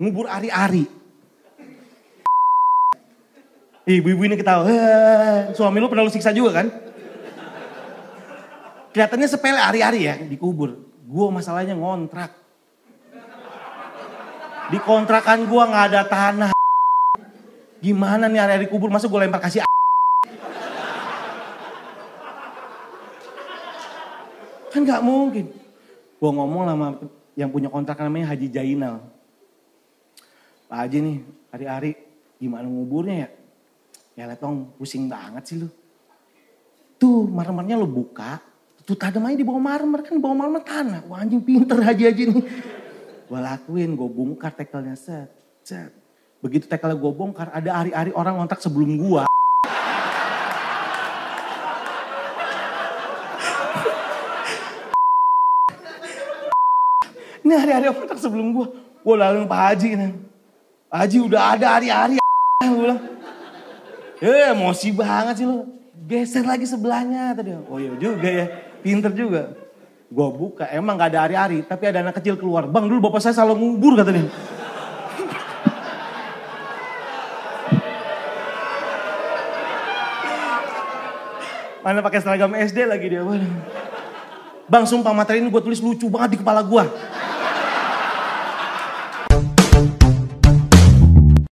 ngubur ari-ari. Ibu-ibu ini ketawa, "Heh, suami lu pernah lu siksa juga kan? Kelihatannya sepele ari-ari ya, dikubur. Gue masalahnya ngontrak. Di kontrakan gue nggak ada tanah. Gimana nih ari-ari kubur, masa gue lempar kasih Kan nggak mungkin. Gue ngomong sama yang punya kontrakan namanya Haji Jainal. Pak Haji nih, hari-hari gimana nguburnya ya? Ya letong pusing banget sih lu. Tuh marmernya lu buka, tuh tadem aja di bawah marmer kan bawah marmer tanah. Wah anjing pinter Haji-Haji nih. Gue lakuin, gue bongkar tekelnya set, set. Begitu tekelnya gue bongkar, ada hari-hari orang ngontrak sebelum gua. Ini hari-hari kontrak sebelum gua. Gua lalu Pak Haji nih. Haji udah ada hari-hari. Gue. Eh emosi banget sih lu. Geser lagi sebelahnya tadi. Oh iya juga ya. Pinter juga. Gua buka. Emang gak ada hari-hari. Tapi ada anak kecil keluar. Bang dulu bapak saya selalu ngubur katanya. Mana pakai seragam SD lagi dia. Bang sumpah materi ini gue tulis lucu banget di kepala gue.